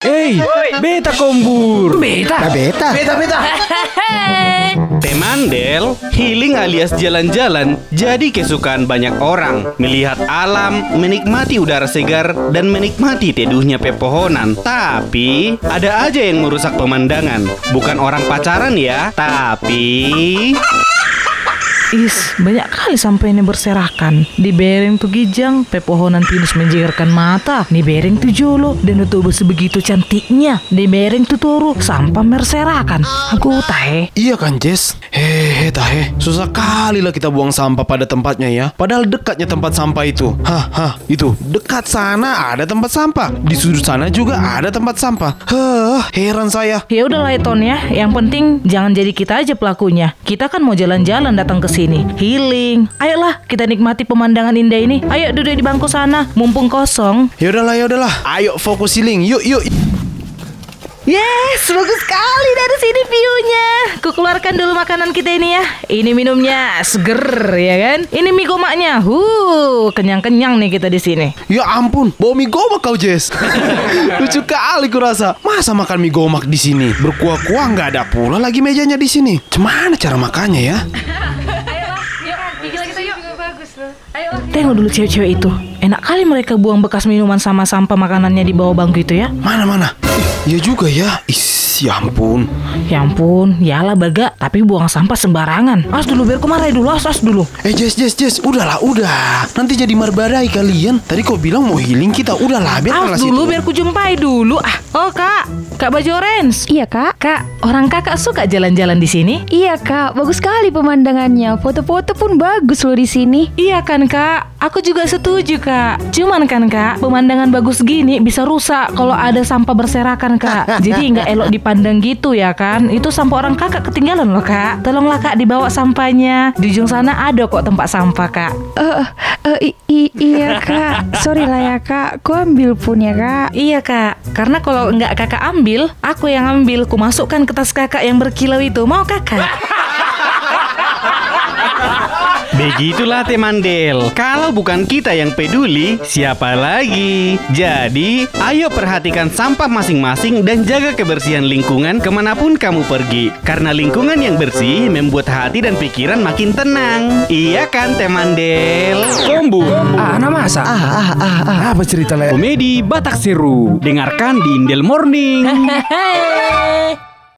Hey, beta kombur. Beta. beta. Beta, beta. Temandel, healing alias jalan-jalan jadi kesukaan banyak orang. Melihat alam, menikmati udara segar, dan menikmati teduhnya pepohonan. Tapi, ada aja yang merusak pemandangan. Bukan orang pacaran ya, tapi... Is, banyak kali sampai ini berserakan. Di bereng tu gijang, pepohonan pinus menjegarkan mata. Di bereng tu jolo, dan itu sebegitu cantiknya. Di bereng tu turu, sampah berserakan. Aku tahe. Iya kan Jess? Tahe Susah kali lah kita buang sampah pada tempatnya ya. Padahal dekatnya tempat sampah itu. Hah, hah, itu Dekat sana ada tempat sampah. Di sudut sana juga ada tempat sampah. Heh, heran saya. Ya udah lah Ton ya. Yang penting jangan jadi kita aja pelakunya. Kita kan mau jalan-jalan datang ke sini, healing. Ayolah kita nikmati pemandangan indah ini. Ayo duduk di bangku sana, mumpung kosong. Yaudahlah, yaudahlah Ayo fokus healing. Yuk, yuk. Yes, bagus sekali dari sini keluarkan dulu makanan kita ini ya. Ini minumnya seger ya kan. Ini mie gomaknya. Huh, kenyang-kenyang nih kita di sini. Ya ampun, bawa mie gomak kau Jess Lucu kali kurasa Masa makan mie gomak di sini Berkuah-kuah nggak ada pula lagi mejanya di sini Cemana cara makannya ya? Tengok dulu cewek-cewek itu. Enak kali mereka buang bekas minuman sama sampah makanannya di bawah bangku itu ya. Mana mana? Iya juga ya. Is, ya ampun. Ya ampun, yalah baga, tapi buang sampah sembarangan. As dulu biar kemarahin dulu, as, as dulu. Eh Jess, Jess, Jess, udahlah, udah. Nanti jadi marbadai kalian. Tadi kau bilang mau healing kita, udahlah, biar As dulu biar ku jumpai dulu. Ah, kak, kak baju orange. Iya kak, Kak, orang kakak suka jalan-jalan di sini? iya kak, bagus sekali pemandangannya. Foto-foto pun bagus loh di sini. Iya kan kak, aku juga setuju kak. Cuman kan kak, pemandangan bagus gini bisa rusak kalau ada sampah berserakan kak. Jadi nggak elok dipandang gitu ya kan. Itu sampah orang kakak ketinggalan loh kak. Tolonglah kak dibawa sampahnya. Di ujung sana ada kok tempat sampah kak. Eh, i- iya kak, sorry lah ya kak, ku ambil pun ya kak. Iya kak, karena kalau nggak kakak ambil, aku yang ambil. Ku masukkan ke tas kakak yang berkilau itu. Mau kakak? Begitulah Temandel. Kalau bukan kita yang peduli, siapa lagi? Jadi, ayo perhatikan sampah masing-masing dan jaga kebersihan lingkungan ke mana pun kamu pergi. Karena lingkungan yang bersih membuat hati dan pikiran makin tenang. Iya kan Temandel? Kombur. Ah, nama masa? Ah, ah, ah, ah. Apa cerita lah? Komedi Batak Seru. Dengarkan di Indel Morning. Hehehe.